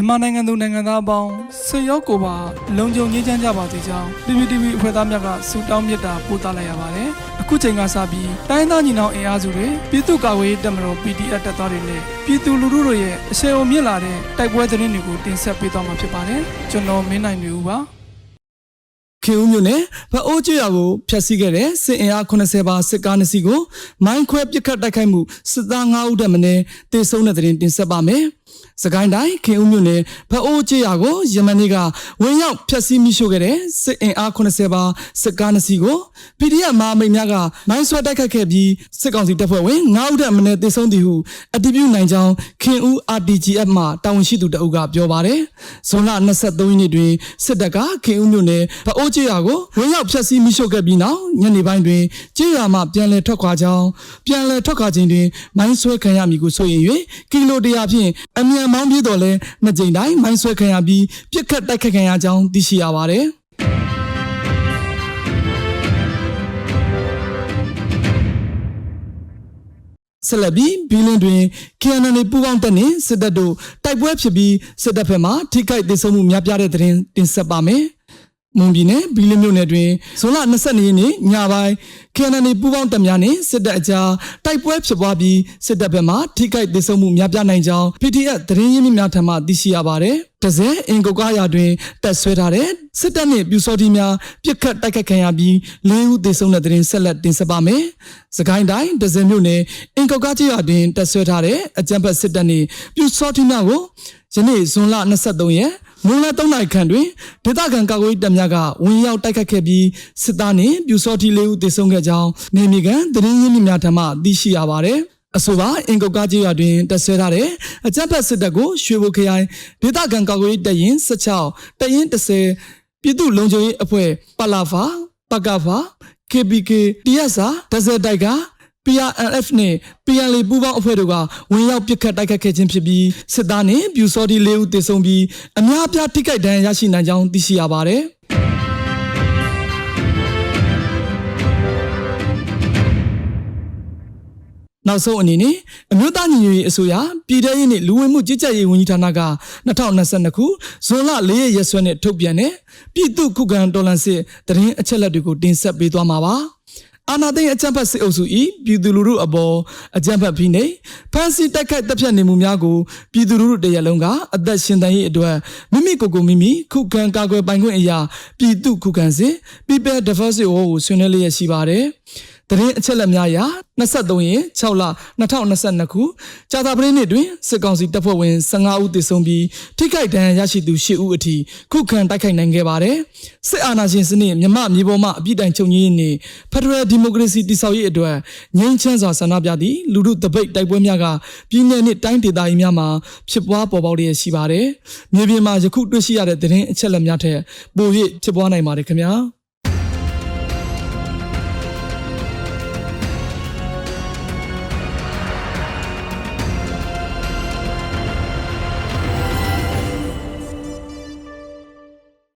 မြန်မာနိုင်ငံသူနိုင်ငံသားအပေါင်းဆွေရောက်ကိုပါလုံခြုံငြိမ်းချမ်းကြပါစေကြောင်း PPTV အဖွဲ့သားများကဆုတောင်းမေတ္တာပို့သလိုက်ရပါတယ်။အခုချိန်ကစပြီးတိုင်းသားညီနောင်အင်အားစုတွေပြည်သူ့ကာကွယ်ရေးတပ်မတော် PDF တပ်သားတွေနဲ့ပြည်သူလူထုတို့ရဲ့အဆင်အုံမြင့်လာတဲ့တိုက်ပွဲသတင်းတွေကိုတင်ဆက်ပေးသွားမှာဖြစ်ပါတယ်။ကျွန်တော်မင်းနိုင်နေဦးပါ။ခင်ဦးမြို့နယ်ဗအိုးကျွရကိုဖျက်ဆီးခဲ့တဲ့စစ်အင်အား80ပါစစ်ကားနှစ်စီးကိုမိုင်းခွဲပစ်ခတ်တိုက်ခိုက်မှုစစ်သား9ဦးတက်မင်းတေဆုံးတဲ့တဲ့တင်တင်ဆက်ပါမယ်။ စကိုင်းတိုင်းခင်ဦးမြို့နယ်ဗအိုးကျွရကိုယမန်နေ့ကဝင်ရောက်ဖျက်ဆီးမိရှို့ခဲ့တဲ့စစ်အင်အား80ပါစစ်ကားနှစ်စီးကို PDF မဟာမိတ်များကမိုင်းဆွဲတိုက်ခိုက်ခဲ့ပြီးစစ်ကောင်စီတပ်ဖွဲ့ဝင်9ဦးတက်မင်းတေဆုံးသည်ဟုအတည်ပြုနိုင်ကြောင်းခင်ဦး RTGF မှတာဝန်ရှိသူတအုပ်ကပြောပါတယ်။ဇွန်လ23ရက်နေ့တွင်စစ်တပ်ကခင်ဦးမြို့နယ်ဗအိုးကျေးရွာကိုဝင်ရောက်ဖျက်ဆီးမိရှို့ခဲ့ပြီးနောက်ညနေပိုင်းတွင်ကျေးရွာမှပြန်လည်ထွက်ခွာကြောင်းပြန်လည်ထွက်ခွာခြင်းတွင်မိုင်းဆွဲခံရမည်ကိုဆိုရင်၍ကီလိုတရာဖြင့်အမြန်မောင်းပြေးတော်လဲနှစ်ကြိမ်တိုင်းမိုင်းဆွဲခံရပြီးပြစ်ခတ်တိုက်ခတ်ခံရကြောင်းသိရှိရပါတယ်။ဆက်လက်ပြီးဘီလင်းတွင် KNN ပူးပေါင်းတပ်နှင့်စစ်တပ်တို့တိုက်ပွဲဖြစ်ပြီးစစ်တပ်ဘက်မှထိခိုက်ဒေဆုံးမှုများပြားတဲ့တဲ့တင်တင်ဆက်ပါမယ်။ မွန်ပြည်နယ်ဘီလင်းမြို့နယ်တွင်ဇွန်လ22ရက်နေ့ညပိုင်း KNN ပူးပေါင်းတပ်များနှင့်စစ်တပ်အကြားတိုက်ပွဲဖြစ်ပွားပြီးစစ်တပ်ဘက်မှထိခိုက်ဒေဆုံးမှုများပြားနိုင်ကြောင်း PTF သတင်းရင်းမြစ်များထံမှသိရှိရပါတယ်။တစဲအင်ကုတ်ကားရာတွင်တပ်ဆွဲထားတဲ့စစ်တပ်နှင့်ပြူစောတိများပြစ်ခတ်တိုက်ခတ်ခံရပြီး၄ဦးသေဆုံးတဲ့တဲ့တင်ဆက်လက်တင်ဆက်ပါမယ်။စကိုင်းတိုင်းတစဲမြို့နယ်အင်ကုတ်ကားကြီးရာတွင်တပ်ဆွဲထားတဲ့အကြမ်းဖက်စစ်တပ်နှင့်ပြူစောတိများကိုယနေ့ဇွန်လ23ရက် မွန်းလ3နာရီခန့်တွင်ဒေသခံကာကွယ်ရေးတပ်များကဝင်ရောက်တိုက်ခတ်ခဲ့ပြီးစစ်သားနှင့်ပြူစောတိလေးဦးသေဆုံးခဲ့ကြောင်းနေမီကန်သတင်းရင်းမြစ်များထံမှသိရှိရပါသည်အဆိုပါအင်ကုတ်ကားကြီးရွာတွင်တက်ဆွဲထားတဲ့အကြမ်းဖက်စစ်တပ်ကိုရွှေဘိုခရိုင်ဒေသခံကာကွယ်ရေးတပ်ရင်း16တပ်ရင်း10ပြည်သူ့လုံခြုံရေးအဖွဲ့ပလာဖာပကဖာ KPK တရားစာဒဇက်တိုက်က PRNF နဲ့ PNL ပူးပေါင်းအဖွဲ့တို့ကဝင်ရောက်ပစ်ခတ်တိုက်ခတ်ခဲ့ခြင်းဖြစ်ပြီးစစ်သားနဲ့ပြူစောတိ၄ဦးသေဆုံးပြီးအများအပြားထိခိုက်ဒဏ်ရာရရှိနိုင်ကြောင်းသိရှိရပါတယ်။နောက်ဆုံးအနေနဲ့အမျိုးသားညီညွတ်ရေးအစိုးရပြည်ထရေးနှင့်လူဝင်မှုကြီးကြပ်ရေးဝန်ကြီးဌာနက2022ခုဇွန်လ4ရက်ရက်စွဲနဲ့ထုတ်ပြန်တဲ့ပြည်သူ့ခုခံတော်လှန်စစ်တရင်အချက်လက်တွေကိုတင်ဆက်ပေးသွားမှာပါ။ အာနာသိန်းအကြံဖတ်စစ်အုပ်စု၏ပြည်သူလူထုအပေါ်အကြံဖတ်ဖိနှိပ်ဖမ်းဆီးတိုက်ခိုက်တပ်ဖြတ်နေမှုများကိုပြည်သူလူထုတရလုံးကအသက်ရှင်တန်ရေးအတွက်မိမိကိုယ်ကိုမိမိခုခံကာကွယ်ပိုင်ခွင့်အရာပြည်သူခုခံစစ် People Defense War ကိုဆွေးနွေးလျက်ရှိပါတယ်။ တရင်အချက်လက်များအရ23ရက်6လ2022ခုကြာသပတေးနေ့တွင်စစ်ကောင်စီတပ်ဖွဲ့ဝင်15ဦးသေဆုံးပြီးထိခိုက်ဒဏ်ရာရရှိသူ10ဦးအထိခုခံတိုက်ခိုက်နိုင်ခဲ့ပါတယ်။စစ်အာဏာရှင်စနစ်မြမမြေပေါ်မှအပြစ်တိုင်ချုပ်ငြိမ်းနေဖက်ဒရယ်ဒီမိုကရေစီတည်ဆောက်ရေးအတွက်ငြိမ်းချမ်းစွာဆန္ဒပြသည့်လူထုတပိတ်တိုက်ပွဲများကပြည်내နှင့်တိုင်းဒေသကြီးများမှာဖြစ်ပွားပေါ်ပေါက်လျက်ရှိပါတယ်။မြေပြင်မှာယခုတွေ့ရှိရတဲ့တရင်အချက်လက်များထက်ပို၍ဖြစ်ပွားနိုင်ပါတယ်ခင်ဗျာ။